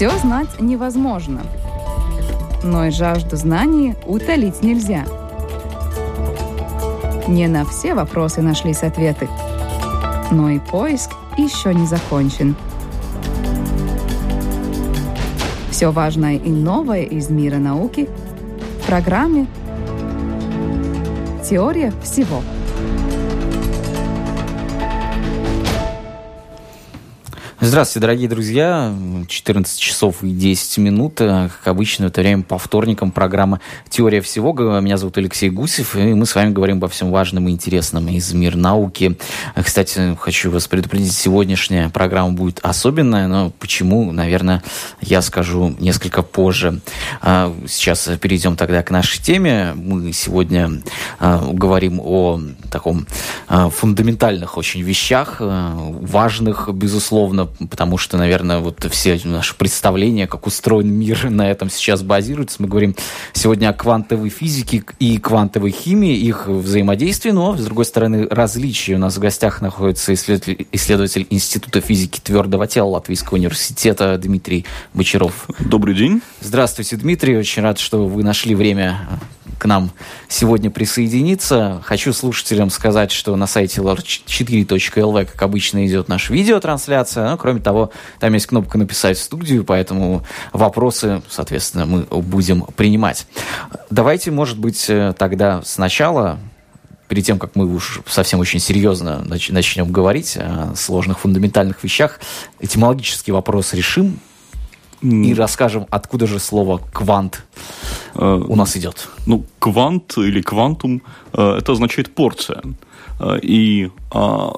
Все знать невозможно, но и жажду знаний утолить нельзя. Не на все вопросы нашлись ответы, но и поиск еще не закончен. Все важное и новое из мира науки в программе «Теория всего». Здравствуйте, дорогие друзья. 14 часов и 10 минут. Как обычно, это время по вторникам программа «Теория всего». Меня зовут Алексей Гусев, и мы с вами говорим обо всем важном и интересном из мира науки. Кстати, хочу вас предупредить, сегодняшняя программа будет особенная, но почему, наверное, я скажу несколько позже. А, сейчас перейдем тогда к нашей теме. Мы сегодня а, говорим о таком а, фундаментальных очень вещах, важных, безусловно, потому что, наверное, вот все наши представления, как устроен мир, на этом сейчас базируются. Мы говорим сегодня о квантовой физике и квантовой химии, их взаимодействии, но, с другой стороны, различия. У нас в гостях находится исследователь, исследователь Института физики твердого тела Латвийского университета Дмитрий Бочаров. Добрый день. Здравствуйте, Дмитрий. Очень рад, что вы нашли время к нам сегодня присоединиться. Хочу слушателям сказать, что на сайте lr4.lv, как обычно, идет наша видеотрансляция. Но, кроме того, там есть кнопка «Написать в студию», поэтому вопросы, соответственно, мы будем принимать. Давайте, может быть, э, тогда сначала перед тем, как мы уж совсем очень серьезно начнем говорить о сложных фундаментальных вещах, этимологический вопрос решим и расскажем, откуда же слово «квант» э, у нас идет. Ну, квант или квантум э, – это означает порция. Э, и а,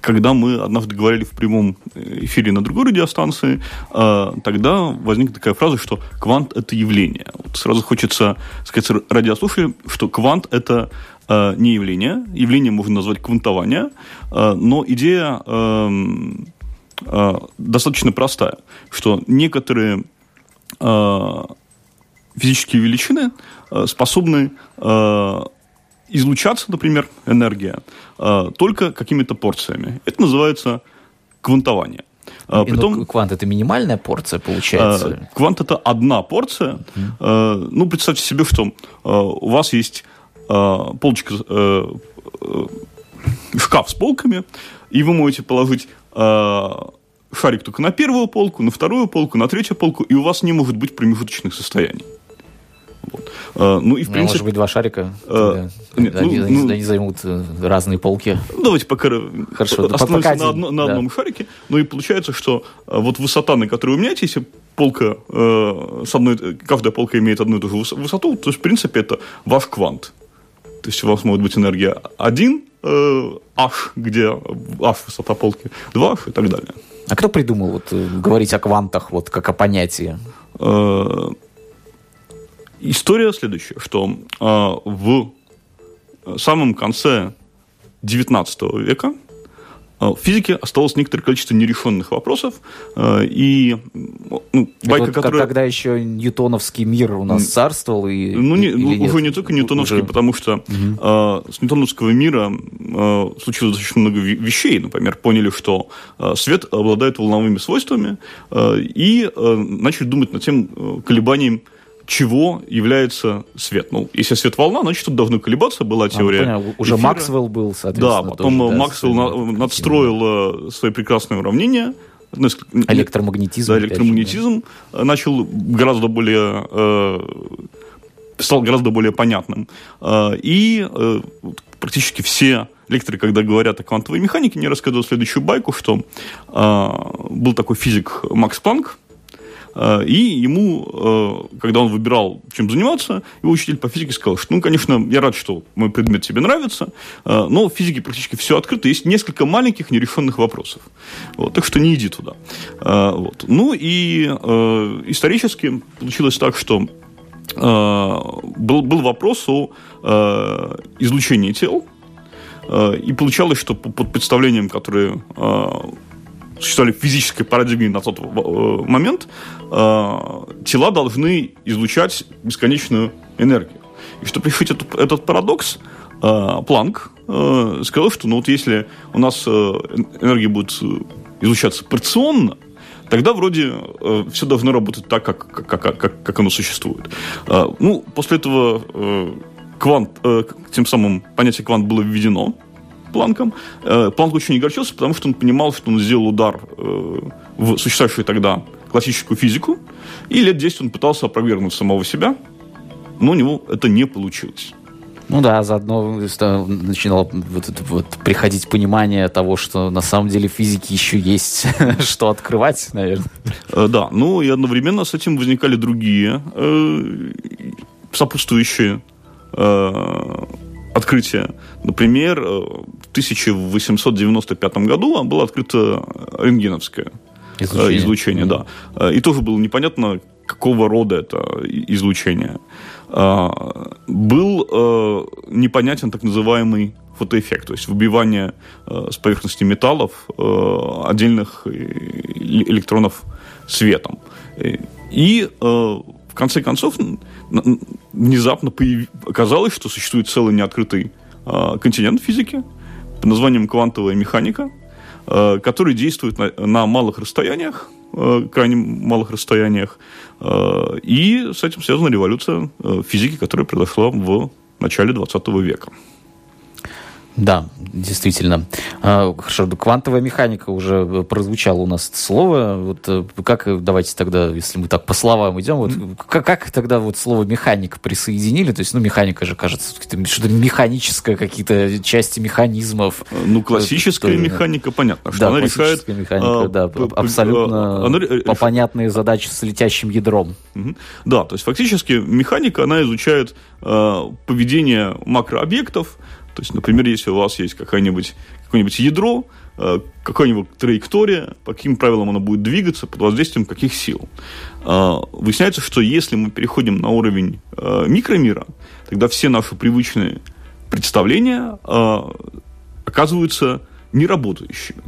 когда мы однажды говорили в прямом эфире на другой радиостанции, тогда возникла такая фраза, что квант – это явление. Вот сразу хочется сказать радиослушателям, что квант – это не явление. Явление можно назвать квантование, но идея эм, достаточно простая, что некоторые э, физические величины э, способны э, излучаться, например, энергия, э, только какими-то порциями. Это называется квантование. Э, Притом, квант это минимальная порция, получается? Э, квант это одна порция. Uh-huh. Ну, представьте себе, что у вас есть полочка, шкаф с полками, и вы можете положить Э, шарик только на первую полку, на вторую полку, на третью полку, и у вас не может быть промежуточных состояний. Вот. А, ну и в ну, принципе... Может быть, два шарика? А, нет, они, ну, они, ну, они займут разные полки. Давайте пока Хорошо, остановимся пока на, одно, на да. одном шарике. Ну и получается, что вот высота, на которой вы меняете, если полка э, с одной, каждая полка имеет одну и ту же высоту, то есть, в принципе, это ваш квант. То есть у вас может быть энергия 1, э, H, где H высота полки, 2H и так далее. А кто придумал вот, э, говорить о квантах вот, как о понятии? Э, история следующая, что э, в самом конце XIX века Э, в физике осталось некоторое количество нерешенных вопросов. Э, и ну, байка, вот которая... Когда еще ньютоновский мир у нас царствовал? И, ну, не, ну, уже не только ньютоновский, уже... потому что угу. э, с ньютоновского мира э, случилось достаточно много вещей. Например, поняли, что э, свет обладает волновыми свойствами, э, и э, начали думать над тем э, колебанием чего является свет. Ну, если свет волна, значит, тут должны колебаться, была теория. А, понятно. Уже эфира. Максвелл был, соответственно. Да, потом тоже, Максвелл да, надстроил свои прекрасные уравнения. Электромагнетизм. Да, электромагнетизм да. начал гораздо более э, стал гораздо более понятным. Э, и э, практически все лекторы, когда говорят о квантовой механике, не рассказывают следующую байку, что был такой физик Макс Планк, Э, и ему, э, когда он выбирал, чем заниматься, его учитель по физике сказал, что, ну, конечно, я рад, что мой предмет тебе нравится, э, но в физике практически все открыто, есть несколько маленьких нерешенных вопросов. Вот, так что не иди туда. Вот. Ну и исторически получилось так, что был, был вопрос о излучении тел, и получалось, что под представлением, которое существовали в физической парадигме на тот э, момент, э, тела должны излучать бесконечную энергию. И чтобы решить этот, этот парадокс, э, Планк сказал, что ну вот если у нас энергия будет излучаться порционно, тогда вроде все должно работать так, как, как, как, как оно существует. Ну, после этого квант, тем самым понятие квант было введено Планком. Э, Планк очень не огорчился, потому что он понимал, что он сделал удар э, в существовавшую тогда классическую физику, и лет 10 он пытался опровергнуть самого себя, но у него это не получилось. Ну да, заодно начинало вот, вот, приходить понимание того, что на самом деле в физике еще есть что открывать, наверное. Э, да, ну и одновременно с этим возникали другие э, сопутствующие э, открытия. Например, э, 1895 году было открыто рентгеновское излучение, излучение да. И тоже было непонятно, какого рода это излучение. А, был э, непонятен так называемый фотоэффект, то есть выбивание э, с поверхности металлов э, отдельных электронов светом. И в конце концов внезапно оказалось, что существует целый неоткрытый континент физики под названием квантовая механика, который действует на, на малых расстояниях, крайне малых расстояниях, Э, и с этим связана революция э, физики, которая произошла в начале 20 века. Да, действительно. А, хорошо, квантовая механика уже прозвучало у нас это слово. Вот э, как, давайте тогда, если мы так по словам идем, вот как, как тогда вот слово механика присоединили? То есть, ну, механика же, кажется, что-то механическое, какие-то части механизмов. Ну, классическая это, механика, понятно, что да, она решает... механика, а, да, абсолютно она, по понятные задачи с летящим ядром. Да, то есть, фактически механика, она изучает э, поведение макрообъектов, то есть, например, если у вас есть какое-нибудь какое-нибудь ядро, э, какая-нибудь траектория, по каким правилам оно будет двигаться, под воздействием каких сил. Э, выясняется, что если мы переходим на уровень э, микромира, тогда все наши привычные представления оказываются неработающими.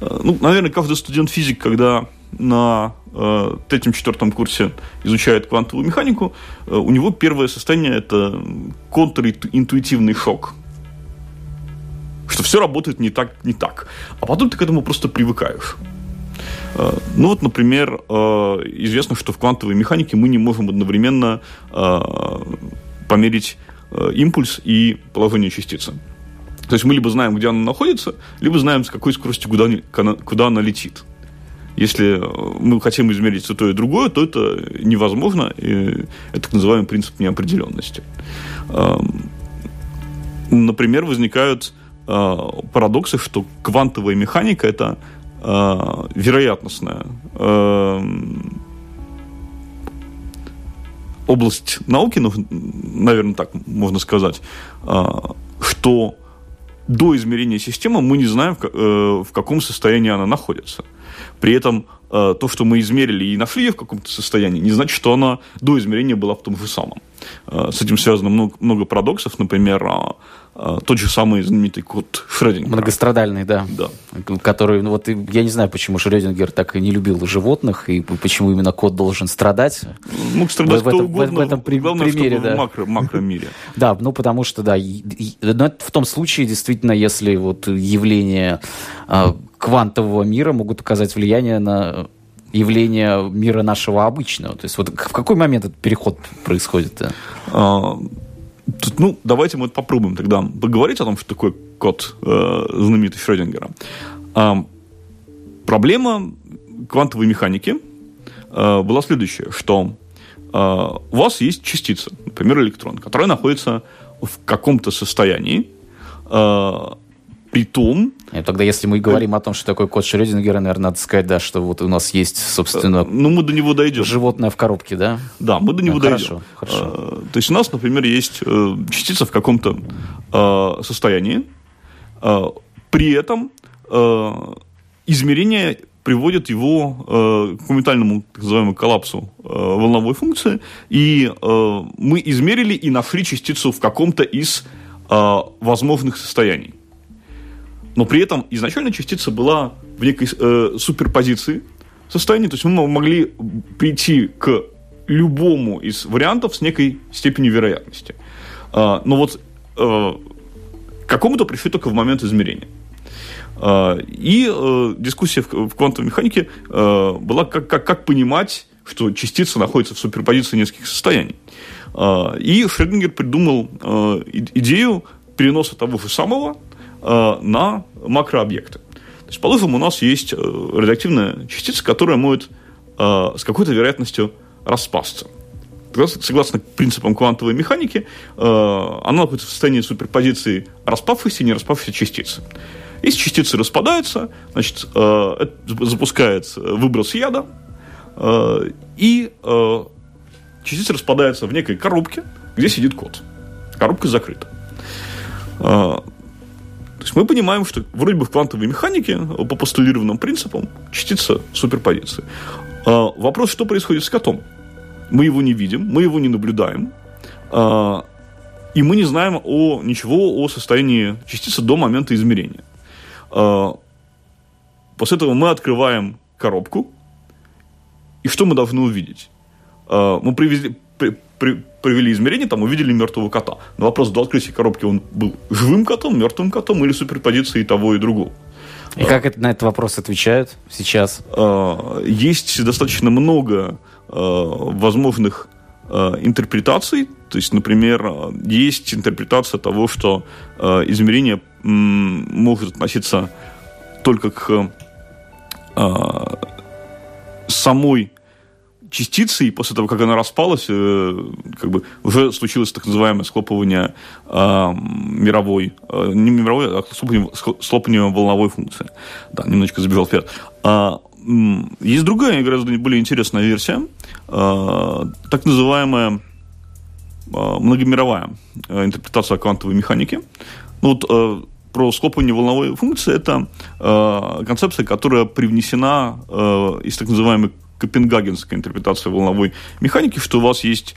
Ну, наверное, каждый студент физик, когда на третьем-четвертом курсе изучает квантовую механику, у него первое состояние – это контринтуитивный шок – что все работает не так, не так. А потом ты к этому просто привыкаешь. Э, ну вот, например, э, известно, что в квантовой механике мы не можем одновременно э, померить импульс и положение частицы. То есть мы либо знаем, где она находится, либо знаем, с какой скоростью куда, куда она летит. Если мы хотим измерить то и другое, то это невозможно. И это так называемый принцип неопределенности. Эм, например, возникают э, парадоксы, что квантовая механика это э, вероятностная э, область науки, ну, наверное, так можно сказать, э, что до измерения системы мы не знаем, в, э, каком состоянии она находится. При этом э, то, что мы измерили и нашли ее в каком-то состоянии, не значит, что она до измерения была в том же самом. Э, с этим связано много, много парадоксов. Например, а, тот же самый знаменитый кот Шрёдингера. Многострадальный, да. Да. Который, ну вот, я не знаю, почему Шрёдингер так и не любил животных, и почему именно кот должен страдать. Мог страдать в, в, этом, угодно, в этом при, главное, примере, да. в макро, макромире. Да, ну потому что, да, но в том случае, действительно, если вот явления а, квантового мира могут оказать влияние на явление мира нашего обычного. То есть вот в какой момент этот переход происходит? А, ну, давайте мы попробуем тогда поговорить о том, что такое код э, знаменитый Шрёдингера. А, проблема квантовой механики э, была следующая, что э, у вас есть частица, например, электрон, которая находится в каком-то состоянии, э, при том... И тогда, если мы говорим о том, что такое код Шрёдингера, наверное, надо сказать, да, что вот у нас есть, собственно... Э, ну, мы до него дойдем. Животное в коробке, да? Да, мы до него ну, дойдем. Хорошо, хорошо. Э, то есть у нас, например, есть э, частица в каком-то состоянии, при этом измерение приводит его к моментальному, так называемому, коллапсу волновой функции, и мы измерили и нашли частицу в каком-то из возможных состояний но при этом изначально частица была в некой э, суперпозиции состояния, то есть мы могли прийти к любому из вариантов с некой степенью вероятности. Э, но вот э, какому-то пришли только в момент измерения. Э, И дискуссия в квантовой механике была, как, как, как понимать, что частица находится в суперпозиции нескольких состояний. И Шрёдингер придумал идею переноса того же самого на макрообъекты. То есть, положим, у нас есть радиоактивная частица, которая может с какой-то вероятностью распасться согласно принципам квантовой механики, э, она находится в состоянии суперпозиции распавшейся и не распавшейся частицы. Если частицы распадаются, значит, э, запускается выброс яда, э, и частица распадается в некой коробке, где сидит код. Коробка закрыта. То есть мы понимаем, что вроде бы в квантовой механике по постулированным принципам частица суперпозиции. Вопрос, что происходит с котом? мы его не видим, мы его не наблюдаем, а, и мы не знаем о, ничего о состоянии частицы до момента измерения. А, после этого мы открываем коробку, и что мы должны увидеть? А, мы привезли, при, при, провели измерение, там увидели мертвого кота. Но вопрос до открытия коробки, он был живым котом, мертвым котом или суперпозицией того и другого. И как это, на этот вопрос отвечают сейчас? Есть достаточно много Э, возможных э, интерпретаций. То есть, например, есть интерпретация того, что измерение может относиться только к самой частицы, и после того, как она распалась, как бы уже случилось так называемое схлопывание мировой, не мировой, а схлопывание, схлопывание волновой функции. Да, немножечко забежал вперед. А, есть другая, гораздо более интересная версия, а, так называемая многомировая а, интерпретация квантовой механики. Ну, вот про схлопывание волновой функции это концепция, которая привнесена из так называемой копенгагенской интерпретации волновой механики, что у вас есть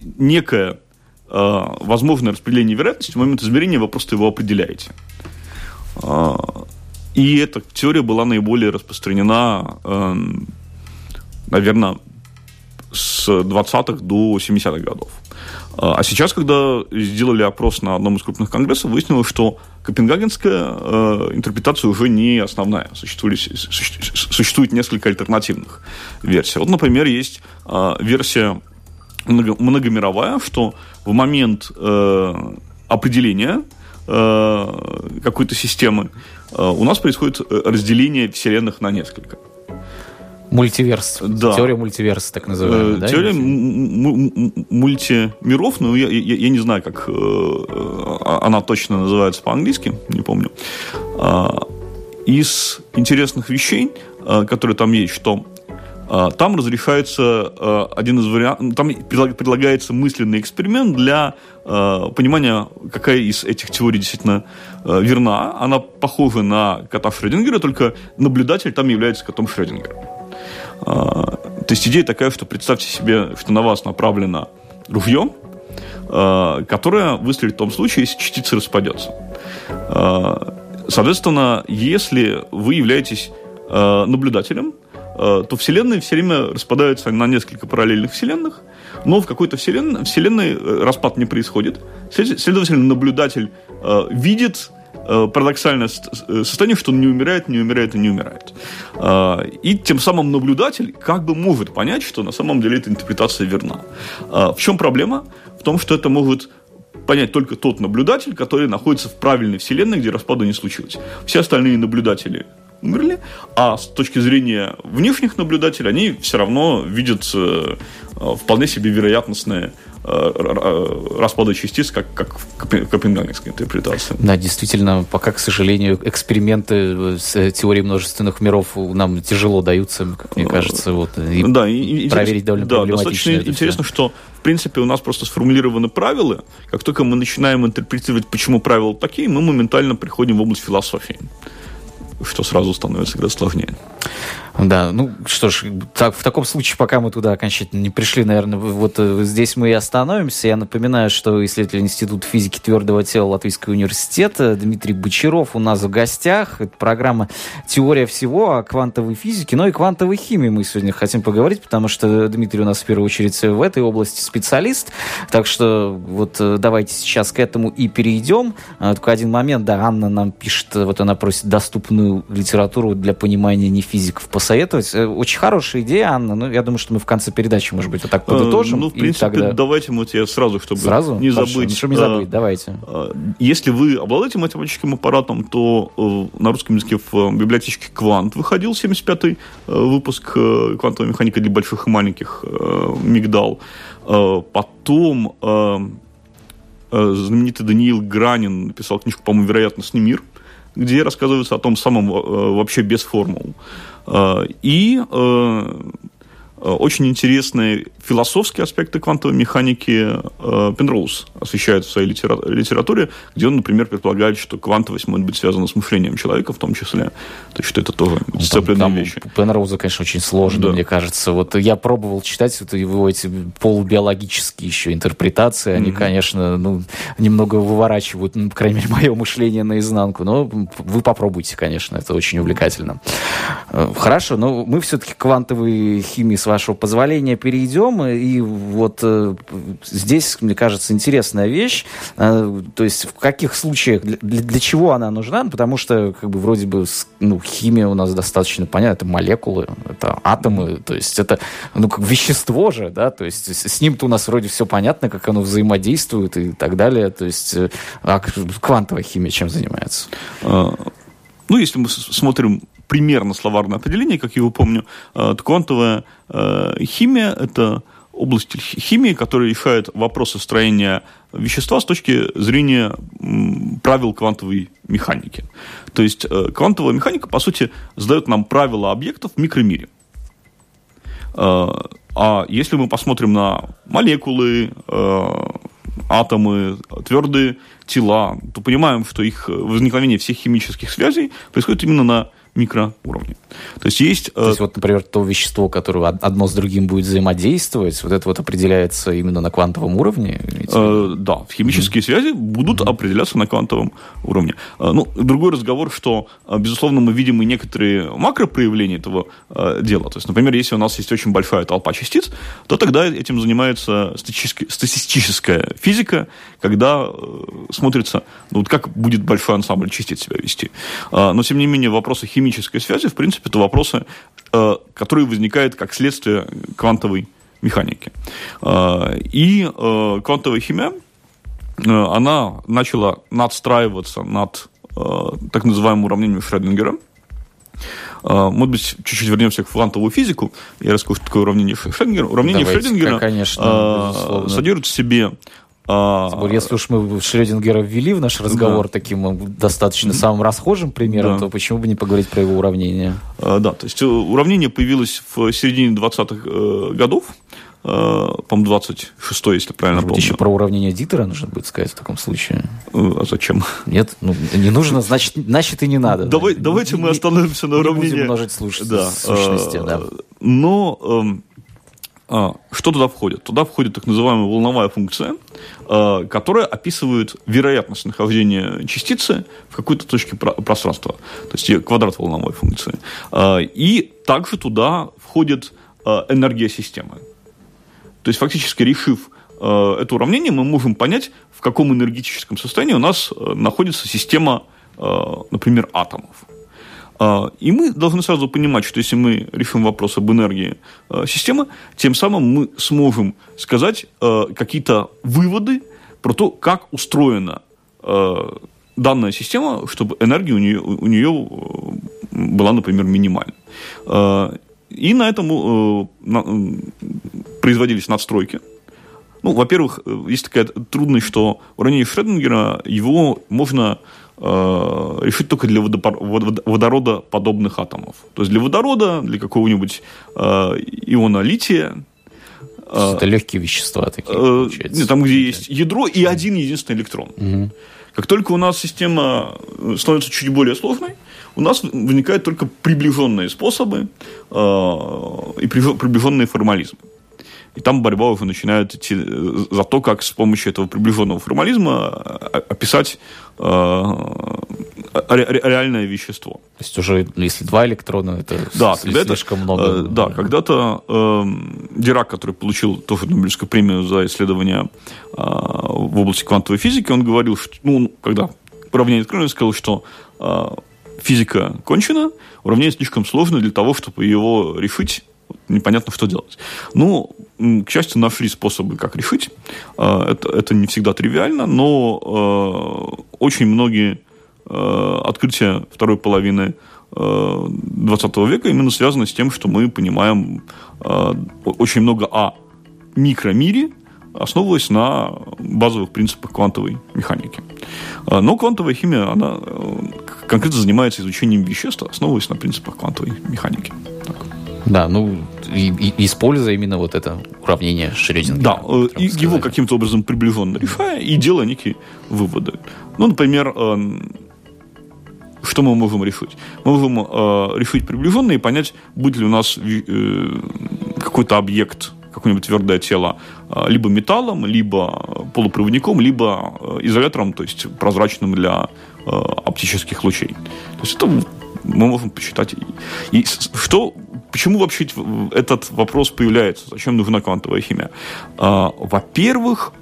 некое возможное распределение вероятности, в момент измерения вы просто его определяете. И эта теория была наиболее распространена, э, наверное, с 20-х до 70-х годов. А сейчас, когда сделали опрос на одном из крупных конгрессов, выяснилось, что копенгагенская э, интерпретация уже не основная. Существует, существует несколько альтернативных версий. Вот, например, есть э, версия много, многомировая, что в момент э, определения э, какой-то системы Э, у нас происходит э, разделение вселенных на несколько. Мультиверс. Да. Теория мультиверса, так называемая. да? Теория мультимиров, ну, я, я, я не знаю, как э, она точно называется по-английски, не помню. А, из интересных вещей, которые там есть, что а, там разрешается а, один из вариантов, там предлагается мысленный эксперимент для а, понимания, какая из этих теорий действительно верна. Она похожа на кота Шрёдингера, только наблюдатель там является котом Шрёдингера. То есть идея такая, что представьте себе, что на вас направлено ружье, которое выстрелит в том случае, если частица распадется. Соответственно, если вы являетесь наблюдателем, то вселенные все время распадаются на несколько параллельных вселенных, но в какой-то вселенной, вселенной э, распад не происходит. Следовательно, наблюдатель видит парадоксальное состояние, что он не умирает, не умирает и не умирает. И тем самым наблюдатель как бы может понять, что на самом деле эта интерпретация верна. В чем проблема? В том, что это может понять только тот наблюдатель, который находится в правильной вселенной, где распада не случилось. Все остальные наблюдатели умерли, а с точки зрения внешних наблюдателей они все равно видят э, вполне себе вероятностные э, распада частиц, как, как в копенгагенской интерпретации. Да, действительно, пока, к сожалению, эксперименты с теорией множественных миров нам тяжело даются, мне кажется. Вот, и да, и, проверить довольно да, достаточно интересно, все. что, в принципе, у нас просто сформулированы правила. Как только мы начинаем интерпретировать, почему правила такие, мы моментально приходим в область философии что сразу становится гораздо сложнее. Да, ну что ж, так, в таком случае, пока мы туда окончательно не пришли, наверное, вот э, здесь мы и остановимся. Я напоминаю, что исследователь Института физики твердого тела Латвийского университета Дмитрий Бочаров у нас в гостях. Это программа «Теория всего» о квантовой физике, но и квантовой химии мы сегодня хотим поговорить, потому что Дмитрий у нас в первую очередь в этой области специалист. Так что вот э, давайте сейчас к этому и перейдем. А, только один момент, да, Анна нам пишет, вот она просит доступную литературу для понимания не физиков посоветовать. Э, очень хорошая идея, Анна. Ну, я думаю, что мы в конце передачи, может быть, вот так подытожим. Ну, в принципе, тогда... давайте вот я сразу, чтобы сразу? не Хорошо, забыть. Ну, чтобы не забыть, давайте. Если вы обладаете математическим аппаратом, то на русском языке в библиотечке «Квант» выходил 75-й выпуск «Квантовая механика для больших и маленьких мигдал». Потом знаменитый Даниил Гранин написал книжку, по-моему, «Вероятностный мир», где рассказывается о том самом вообще без формул. И Э, очень интересные философские аспекты квантовой механики э, Пенроуз освещает в своей литературе, где он, например, предполагает, что квантовость может быть связана с мышлением человека в том числе. То есть, что это тоже ну, дисциплинные там, вещи. Пенроуза, конечно, очень сложно, да. мне кажется. Вот я пробовал читать вот его эти полубиологические еще интерпретации. Они, mm-hmm. конечно, ну, немного выворачивают, ну, по крайней мере, мое мышление наизнанку. Но вы попробуйте, конечно, это очень увлекательно. Э, хорошо, но мы все-таки к квантовой химии с вашего позволения, перейдем. И вот э, здесь, мне кажется, интересная вещь. Э, то есть в каких случаях, для, для чего она нужна? Потому что, как бы, вроде бы, ну, химия у нас достаточно понятна. Это молекулы, это атомы. То есть это, ну, как вещество же, да? То есть с ним-то у нас вроде все понятно, как оно взаимодействует и так далее. То есть э, а квантовая химия чем занимается? А, ну, если мы смотрим примерно словарное определение, как я его помню, э, квантовая э, химия – это область химии, которая решает вопросы строения вещества с точки зрения правил квантовой механики. То есть э, квантовая механика, по сути, задает нам правила объектов в микромире. А если мы посмотрим на молекулы, атомы, твердые тела, то понимаем, что их возникновение всех химических связей происходит именно на микроуровне. То есть есть... То есть, э, вот, например, то вещество, которое одно с другим будет взаимодействовать, вот это вот определяется именно на квантовом уровне? Э, да, химические mm-hmm. связи будут mm-hmm. определяться на квантовом уровне. Э, ну, другой разговор, что, э, безусловно, мы видим и некоторые макропроявления этого дела. То есть, например, если у нас есть очень большая толпа частиц, то тогда этим занимается статистическая физика, когда смотрится, ну, вот как будет большой ансамбль частиц себя вести. Но, тем не менее, вопросы химии химической связи, в принципе, это вопросы, э, которые возникают как следствие квантовой механики. Э, и э, квантовая химия, она начала надстраиваться над так называемым уравнением Шрёдингера. Может быть, чуть-чуть вернемся в квантовую физику. Я расскажу, что такое уравнение Шрёдингера. Уравнение Давайте, Шрёдингера конечно, содержит в себе а, если уж мы Шрёдингера ввели в наш разговор да. таким э, достаточно самым расхожим примером, да. то почему бы не поговорить про его уравнение? А, да, то есть э, уравнение появилось в середине 20-х э, годов, по-моему, 26 если правильно Может помню. еще про уравнение Дитера нужно будет сказать в таком случае. А зачем? Нет, ну, не нужно, значит, значит и не надо. Давай, давайте мы остановимся на уравнении. Не будем множить слуш... да. сущности, да. Но эм, что туда входит? Туда входит так называемая волновая функция, а, которая описывает вероятность нахождения частицы в какой-то точке пространства, то есть квадрат волновой функции. А, и также туда входит энергия системы. То есть фактически решив это уравнение, мы можем понять, в каком энергетическом состоянии у нас находится система, например, атомов. А, и мы должны сразу понимать, что если мы решим вопрос об энергии а, системы, тем самым мы сможем сказать а, какие-то выводы про то, как устроена данная система, чтобы энергия у нее, у нее была, например, минимальна. И на этом производились надстройки. Ну, во-первых, есть такая трудность, что уравнение Шрёдингера, его можно Э, решить только для водородоподобных атомов. То есть для водорода, для какого-нибудь э, иона лития. Э, это легкие вещества такие, получается. Там, где есть ядро и один единственный электрон. Угу. Как только у нас система э, становится чуть более сложной, у нас возникают только приближенные способы э, и приближенные формализмы. И там борьба уже начинает идти э, за то, как с помощью этого приближенного формализма описать реальное вещество. То есть уже, если два электрона, это да, слишком это, много. Э, да, когда-то э, Дирак, который получил тоже Нобелевскую премию за исследования э, в области квантовой физики, он говорил, что, ну, когда уравнение открыли, он сказал, что э, физика кончена, уравнение слишком сложно для того, чтобы его решить непонятно, что делать. Ну, к счастью, нашли способы, как решить. Э, это, это не всегда тривиально, но э, очень многие Э, открытие второй половины 20 э, века именно связано с тем, что мы понимаем очень много о микромире, основываясь на базовых принципах квантовой механики. Но квантовая химия, она конкретно занимается изучением веществ, основываясь на принципах квантовой механики. Да, ну, и, и, используя именно вот это уравнение Шрёдингера. Да, и его каким-то образом приближенно решая и делая некие выводы. Ну, например, что мы можем решить? Мы можем э, решить приближенно и понять, будет ли у нас э, какой-то объект, какое-нибудь твердое тело, э, либо металлом, либо полупроводником, либо э, изолятором, то есть прозрачным для э, оптических лучей. То есть это мы можем посчитать. И что, почему вообще этот вопрос появляется? Зачем нужна квантовая химия? Э, во-первых,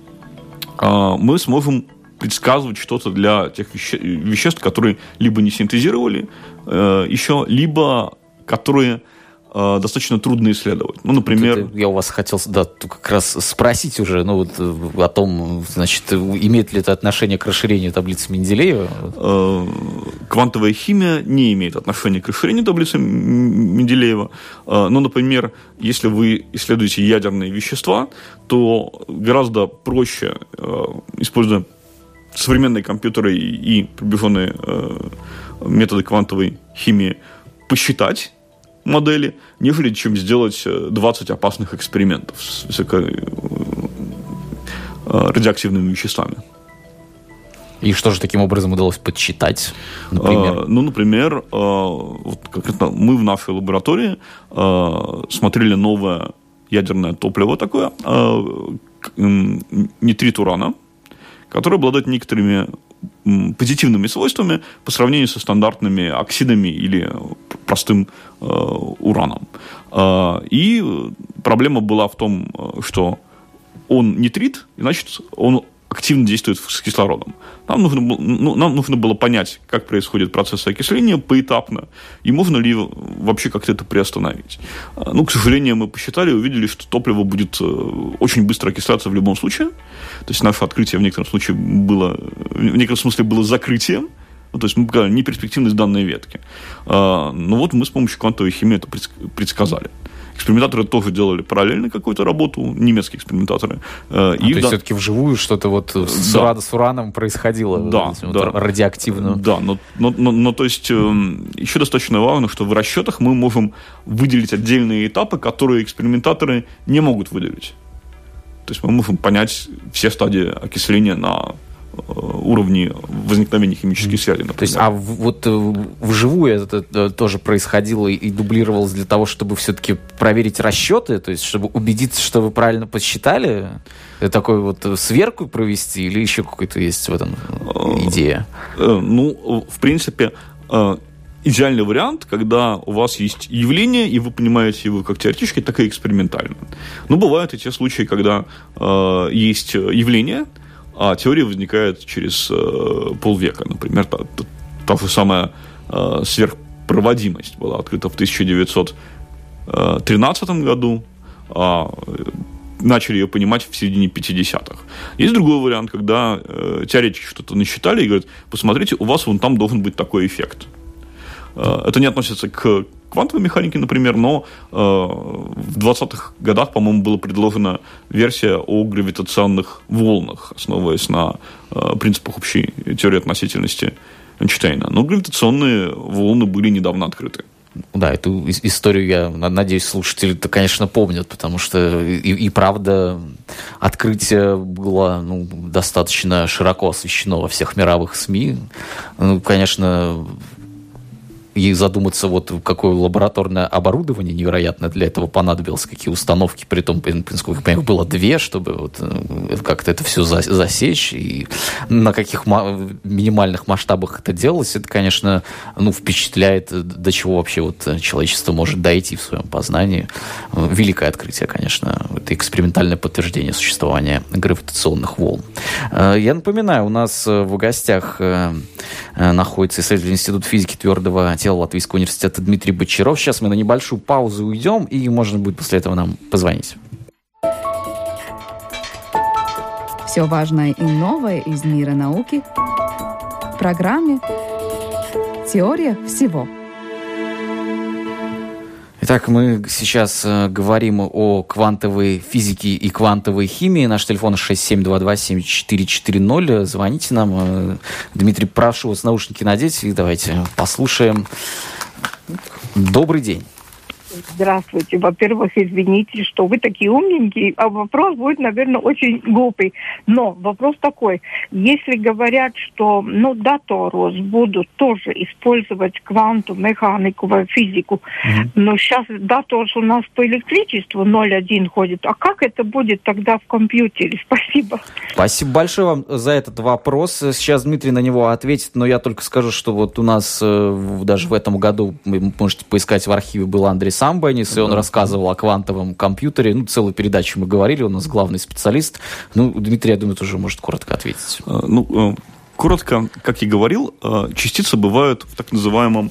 э, мы сможем предсказывать что-то для тех веще- веществ, которые либо не синтезировали э, еще, либо которые достаточно трудно исследовать. Ну, например... Это, я у вас хотел да, как раз спросить уже ну, вот, о том, значит, имеет ли это отношение к расширению таблицы Менделеева? Э, квантовая химия не имеет отношения к расширению таблицы Менделеева. Э, но, например, если вы исследуете ядерные вещества, то гораздо проще, э, используя современные компьютеры и приближенные э, методы квантовой химии посчитать модели, нежели чем сделать 20 э, опасных экспериментов с высокорадиоактивными э, веществами. И что же таким образом удалось подсчитать, например? Э, ну, например, э, вот конкретно мы в нашей лаборатории э, смотрели новое ядерное топливо такое, э, нитрит урана, который обладает некоторыми позитивными свойствами по сравнению со стандартными оксидами или простым э, ураном. Э, и проблема была в том, э, что он нитрит, значит, он активно действует с кислородом. Нам нужно, ну, нам нужно было понять, как происходит процесс окисления поэтапно, и можно ли вообще как-то это приостановить. А, ну, к сожалению, мы посчитали и увидели, что топливо будет э, очень быстро окисляться в любом случае. То есть наше открытие в некотором случае было, в некотором смысле было закрытием, ну, то есть мы показали неперспективность данной ветки. А, но вот мы с помощью квантовой химии это предсказали. Экспериментаторы тоже делали параллельно какую-то работу, немецкие экспериментаторы. Э, а, и то есть да... все-таки вживую что-то вот с, да. с ураном происходило? Да, вот, да. радиоактивно. Да, но, но, но, но то есть э, еще достаточно важно, что в расчетах мы можем выделить отдельные этапы, которые экспериментаторы не могут выделить. То есть мы можем понять все стадии окисления на Э, уровне возникновения химических связей. Например. То есть, а вот э, вживую это э, тоже происходило и дублировалось для того, чтобы все-таки проверить расчеты, то есть, чтобы убедиться, что вы правильно подсчитали, такой вот сверку провести или еще какой-то есть в этом идея? Ну, в принципе, идеальный вариант, когда у вас есть явление, и вы понимаете его как теоретически, так и экспериментально. Но бывают и те случаи, когда э, есть явление, а теория возникает через э, полвека. Например, та, та, та же самая э, сверхпроводимость была открыта в 1913 году, а начали ее понимать в середине 50-х. Есть другой вариант, когда э, теоретики что-то насчитали и говорят, посмотрите, у вас вон там должен быть такой эффект. Э, это не относится к квантовой механике, например, но э, в 20-х годах, по-моему, была предложена версия о гравитационных волнах, основываясь на э, принципах общей теории относительности Эйнштейна. Но гравитационные волны были недавно открыты. Да, эту историю я надеюсь, слушатели-то, конечно, помнят, потому что и, и правда открытие было ну, достаточно широко освещено во всех мировых СМИ. Ну, конечно, и задуматься, вот какое лабораторное оборудование невероятно для этого понадобилось, какие установки, при том, я понимаю, было две, чтобы вот э, как-то это все засечь, и на каких минимальных масштабах это делалось, это, конечно, ну, впечатляет, до чего вообще вот человечество может дойти в своем познании. Великое открытие, конечно, это экспериментальное подтверждение существования гравитационных волн. Э, я напоминаю, у нас в гостях э, находится исследователь Института физики твердого тела Латвийского университета Дмитрий Бочаров. Сейчас мы на небольшую паузу уйдем, и можно будет после этого нам позвонить. Все важное и новое из мира науки в программе «Теория всего». Итак, мы сейчас э, говорим о квантовой физике и квантовой химии. Наш телефон 67227440. Звоните нам. Э, Дмитрий, прошу вас наушники надеть и давайте послушаем. Добрый день. Здравствуйте. Во-первых, извините, что вы такие умненькие, а вопрос будет, наверное, очень глупый. Но вопрос такой. Если говорят, что ну, Даторос будут тоже использовать кванту, механику, физику, mm-hmm. но сейчас Даторос у нас по электричеству 0,1 ходит. А как это будет тогда в компьютере? Спасибо. Спасибо большое вам за этот вопрос. Сейчас Дмитрий на него ответит, но я только скажу, что вот у нас э, даже в этом году, вы можете поискать в архиве, был Андрей Самбанис, и он рассказывал о квантовом компьютере. Ну, целую передачу мы говорили, у нас главный специалист. Ну, Дмитрий, я думаю, тоже может коротко ответить. Э, ну, э, коротко, как я говорил, э, частицы бывают в так называемом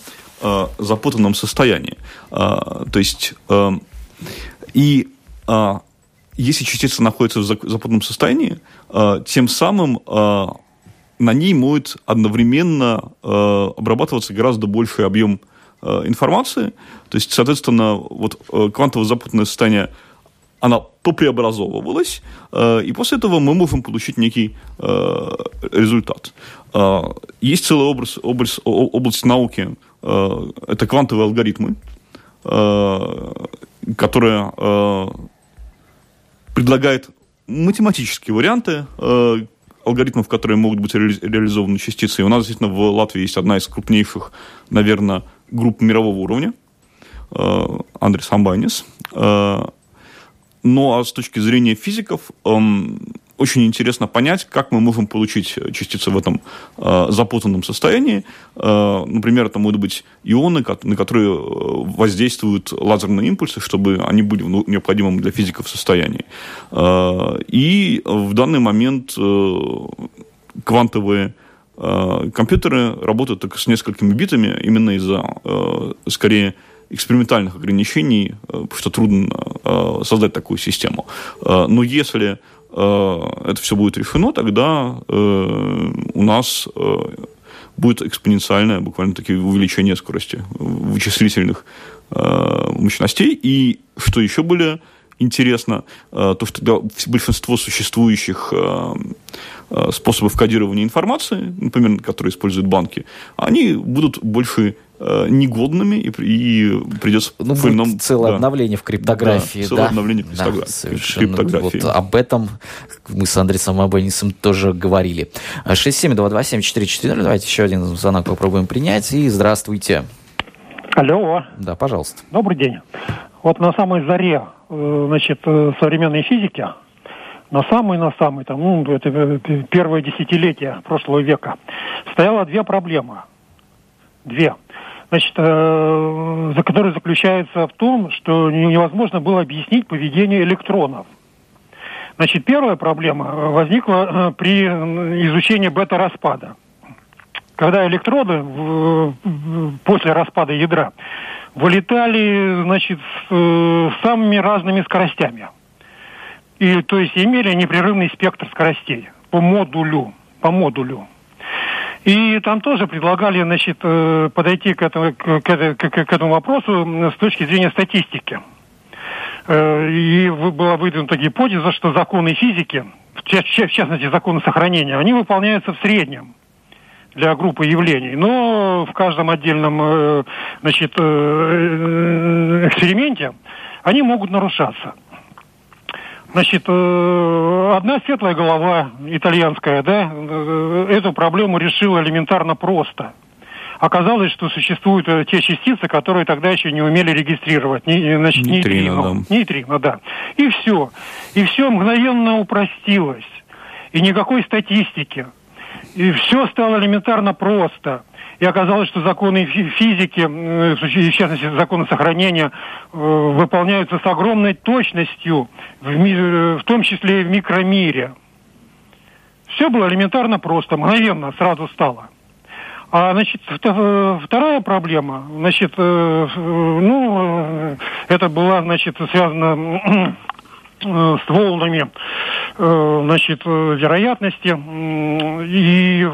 запутанном состоянии. То есть, и если частица находится в запутанном состоянии, тем самым на ней может одновременно обрабатываться гораздо больший объем информации. То есть, соответственно, вот э, квантово запутанное состояние она попреобразовывалась, э, и после этого мы можем получить некий результат. Есть целая область, область, область науки, это квантовые алгоритмы, которая предлагает математические варианты алгоритмов, которые могут быть реализованы частицы. И у нас действительно в Латвии есть одна из крупнейших, наверное, групп мирового уровня, э, Андрес Амбанис. Э, ну а с точки зрения физиков, эм, очень интересно понять, как мы можем получить частицы в этом э, запутанном состоянии. Например, это могут быть ионы, на которые воздействуют лазерные импульсы, чтобы они были в необходимом для физиков состоянии. И в данный момент квантовые компьютеры работают только с несколькими битами именно из-за, э, скорее, экспериментальных ограничений, э, потому что трудно создать такую систему. Но если это все будет решено, тогда у нас будет экспоненциальное буквально такие увеличение скорости вычислительных мощностей. И что еще более интересно, то, что большинство существующих Э, способов кодирования информации, например, которые используют банки, они будут больше э, негодными и, и придется ну, в ином... целое да. обновление в криптографии. Да, целое да? обновление в криптографии. Да, совершенно. Криптографии. Вот об этом мы с Андресом Абонисом тоже говорили. 6722744, давайте еще один звонок попробуем принять. И здравствуйте. Алло. Да, пожалуйста. Добрый день. Вот на самой заре э, значит, современной физики на самый, на самый, там, ну, это э, первое десятилетие прошлого века, стояло две проблемы. Две. Значит, э, за которые заключается в том, что невозможно было объяснить поведение электронов. Значит, первая проблема э, возникла э, при изучении бета-распада. Когда электроды в, после распада ядра вылетали, значит, с, с самыми разными скоростями – и, то есть имели непрерывный спектр скоростей по модулю, по модулю. И там тоже предлагали, значит, э, подойти к этому, к, к, к этому вопросу с точки зрения статистики. Э, и была выдвинута гипотеза, что законы физики, в частности законы сохранения, они выполняются в среднем. Для группы явлений, но в каждом отдельном э, значит, э, эксперименте они могут нарушаться. Значит, одна светлая голова итальянская, да, эту проблему решила элементарно просто – оказалось, что существуют э, те частицы, которые тогда еще не умели регистрировать. Не, значит, нейтрино, нейтрино, да. нейтрино, да. И все. И все мгновенно упростилось. И никакой статистики. И все стало элементарно просто. И оказалось, что законы физики, в частности, законы сохранения, э, выполняются с огромной точностью, э, в том числе и в микромире. Все было элементарно просто, мгновенно сразу стало. А, значит, вторая проблема, значит, э, ну, это была, значит, связана э, с волнами, э, значит, вероятности. И,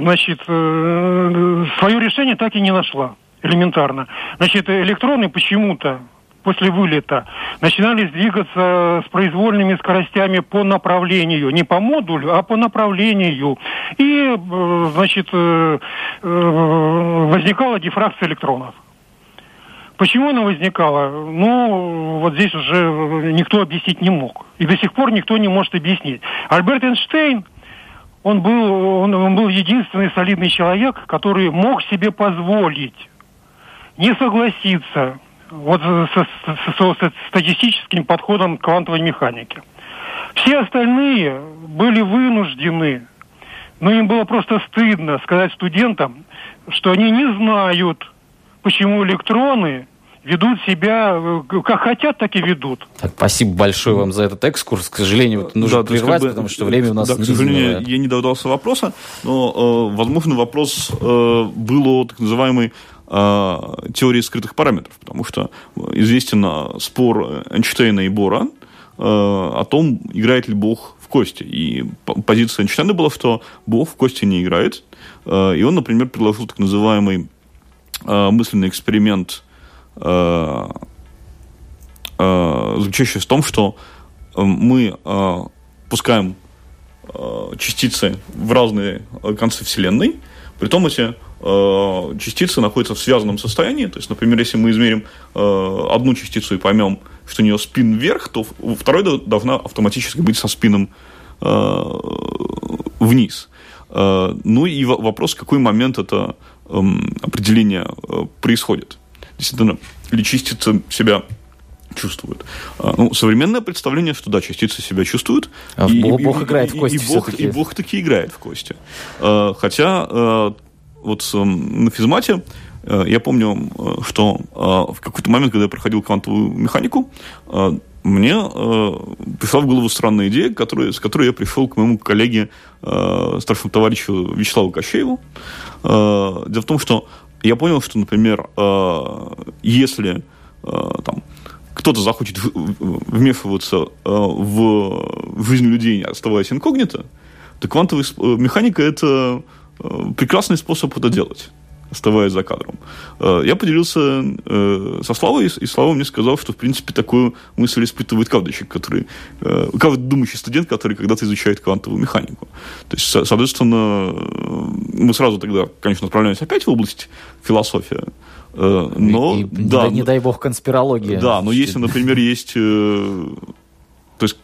значит, свое решение так и не нашла элементарно. Значит, электроны почему-то после вылета начинали двигаться с произвольными скоростями по направлению, не по модулю, а по направлению. И, э, значит, э, э, возникала дифракция электронов. Почему она возникала? Ну, вот здесь уже никто объяснить не мог. И до сих пор никто не может объяснить. Альберт Эйнштейн, он был, он, он был единственный солидный человек, который мог себе позволить не согласиться вот со, со, со статистическим подходом к квантовой механике. Все остальные были вынуждены, но им было просто стыдно сказать студентам, что они не знают, почему электроны ведут себя э, как хотят, так и ведут. Так, спасибо большое вам за этот экскурс. К сожалению, вот нужно да, прервать, как бы, потому что время у нас Да, к сожалению, я не догадался вопроса, но, э, возможно, вопрос э, был о так называемой э, теории скрытых параметров, потому что известен э, спор Эйнштейна и Бора э, о том, играет ли Бог в кости. И позиция Эйнштейна была, что Бог в кости не играет. Э, и он, например, предложил так называемый мысленный эксперимент, э, э, заключающийся в том, что э, мы э, пускаем э, частицы в разные концы Вселенной, при том эти Э, частицы находятся в связанном состоянии. То есть, например, если мы измерим э, одну частицу и поймем, что у нее спин вверх, то второй должна автоматически быть со спином э, вниз. Ну и вопрос, в какой момент это определение происходит. Действительно, ли частица себя чувствует. Ну, современное представление, что да, частицы себя чувствуют. А и, Бог, и, Бог играет в кости и, и, Бог, и Бог таки играет в кости. Хотя вот эм, на физмате э, я помню, э, что э, в какой-то момент, когда я проходил квантовую механику, мне пришла в голову странная идея, которая, с которой я пришел к моему коллеге, старшему товарищу Вячеславу Кощееву. Дело в том, что я понял, что, например, если там, кто-то захочет вмешиваться в жизнь людей, оставаясь инкогнито, то квантовая механика – это Э, прекрасный способ это делать оставаясь за кадром. Э, я поделился э, со Славой, и Слава мне сказал, что, в принципе, такую мысль испытывает каждый который, каждый думающий студент, который когда-то изучает квантовую механику. То есть, соответственно, мы сразу тогда, конечно, отправляемся опять в область философии, но... И, да, не, не дай бог конспирология. Да, но если, например, есть... То есть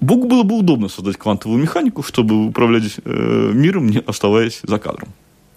Богу было бы удобно создать квантовую механику, чтобы управлять э, миром, не оставаясь за кадром.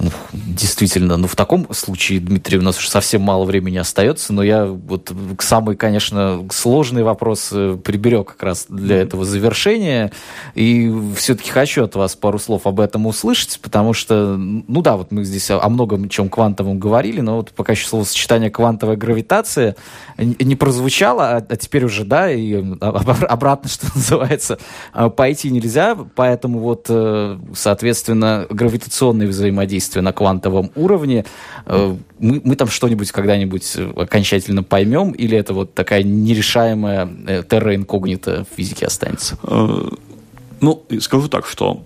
Ну, действительно, ну в таком случае, Дмитрий, у нас уже совсем мало времени остается, но я вот самый, конечно, сложный вопрос э, приберег как раз для этого завершения. И все-таки хочу от вас пару слов об этом услышать, потому что, ну да, вот мы здесь о многом чем квантовом говорили, но вот пока еще словосочетание квантовая гравитация не прозвучало, а, а теперь уже, да, и обратно, что называется, а, пойти нельзя, поэтому вот, э, соответственно, гравитационные взаимодействия действия на квантовом уровне, э, мы, мы там что-нибудь когда-нибудь окончательно поймем, или это вот такая нерешаемая э, терра инкогнита в физике останется? Э, ну, скажу так, что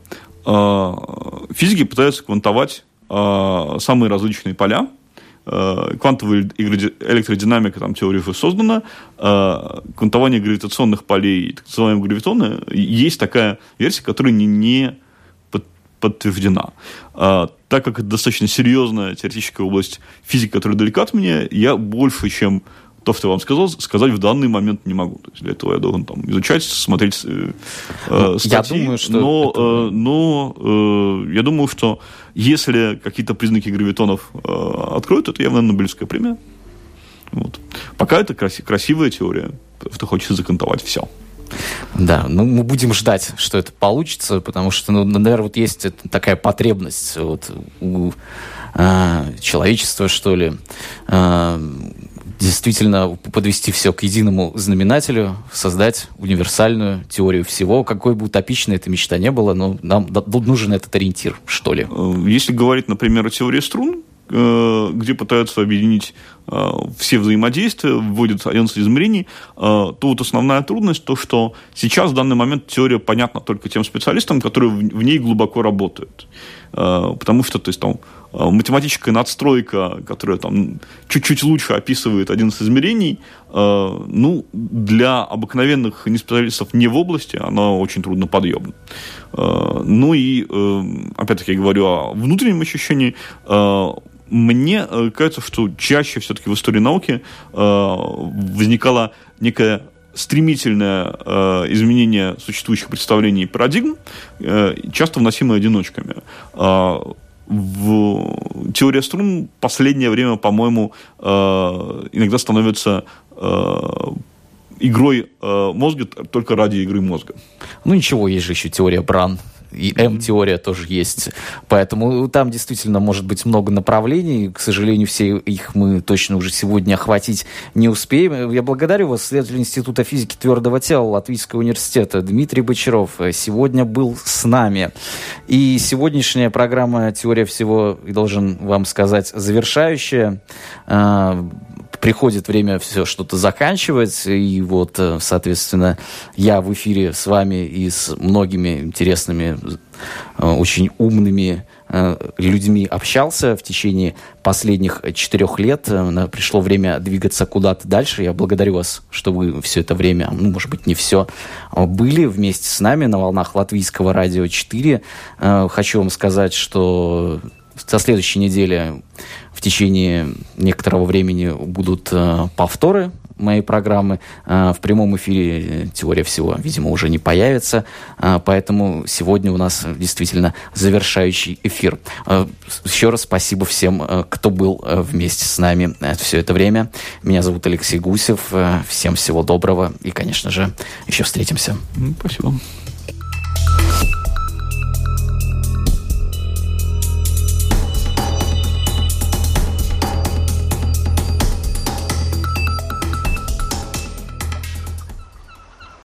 физики пытаются квантовать самые различные поля, квантовая электродинамика, там теория уже создана, квантование гравитационных полей, так называемые гравитоны, есть такая версия, которая не, не подтверждена. А, так как это достаточно серьезная теоретическая область физики, которая далека от меня, я больше, чем то, что я вам сказал, сказать в данный момент не могу. То есть для этого я должен там изучать, смотреть э, ну, статьи. Я думаю, что но, это... э, но э, я думаю, что если какие-то признаки гравитонов э, откроют, это явно Нобелевская премия. Вот. Пока это краси- красивая теория, что хочется закантовать все. Да, ну мы будем ждать, что это получится, потому что, ну, наверное, вот есть такая потребность вот, у э, человечества, что ли, э, действительно подвести все к единому знаменателю, создать универсальную теорию всего. Какой бы утопичной эта мечта не была, но нам нужен этот ориентир, что ли. Э, если говорить, например, о теории струн, э, где пытаются объединить все взаимодействия, вводят 11 измерений, то вот основная трудность то, что сейчас в данный момент теория понятна только тем специалистам, которые в ней глубоко работают. Потому что, то есть, там, Э, математическая надстройка, которая там чуть-чуть лучше описывает один из измерений, э, ну, для обыкновенных неспециалистов не в области, она очень трудно подъемна. Э, ну и, опять-таки, я говорю о внутреннем ощущении, мне кажется, что чаще все-таки в истории науки возникало некое стремительное э, изменение существующих представлений и парадигм, э, часто вносимое одиночками в теория струн последнее время, по-моему, э, иногда становится э, игрой э, мозга только ради игры мозга. Ну ничего, есть же еще теория Бран и М-теория тоже есть. Поэтому там действительно может быть много направлений. К сожалению, все их мы точно уже сегодня охватить не успеем. Я благодарю вас, следователь Института физики твердого тела Латвийского университета Дмитрий Бочаров. Сегодня был с нами. И сегодняшняя программа «Теория всего», должен вам сказать, завершающая приходит время все что-то заканчивать, и вот, э, соответственно, я в эфире с вами и с многими интересными, э, очень умными э, людьми общался в течение последних четырех лет. Пришло время двигаться куда-то дальше. Я благодарю вас, что вы все это время, ну, может быть, не все, были вместе с нами на волнах Латвийского радио 4. Хочу вам сказать, что со следующей недели в течение некоторого времени будут э, повторы моей программы. Э, в прямом эфире теория всего, видимо, уже не появится. Э, поэтому сегодня у нас действительно завершающий эфир. Э, еще раз спасибо всем, э, кто был э, вместе с нами э, все это время. Меня зовут Алексей Гусев. Э, всем всего доброго и, конечно же, еще встретимся. Спасибо.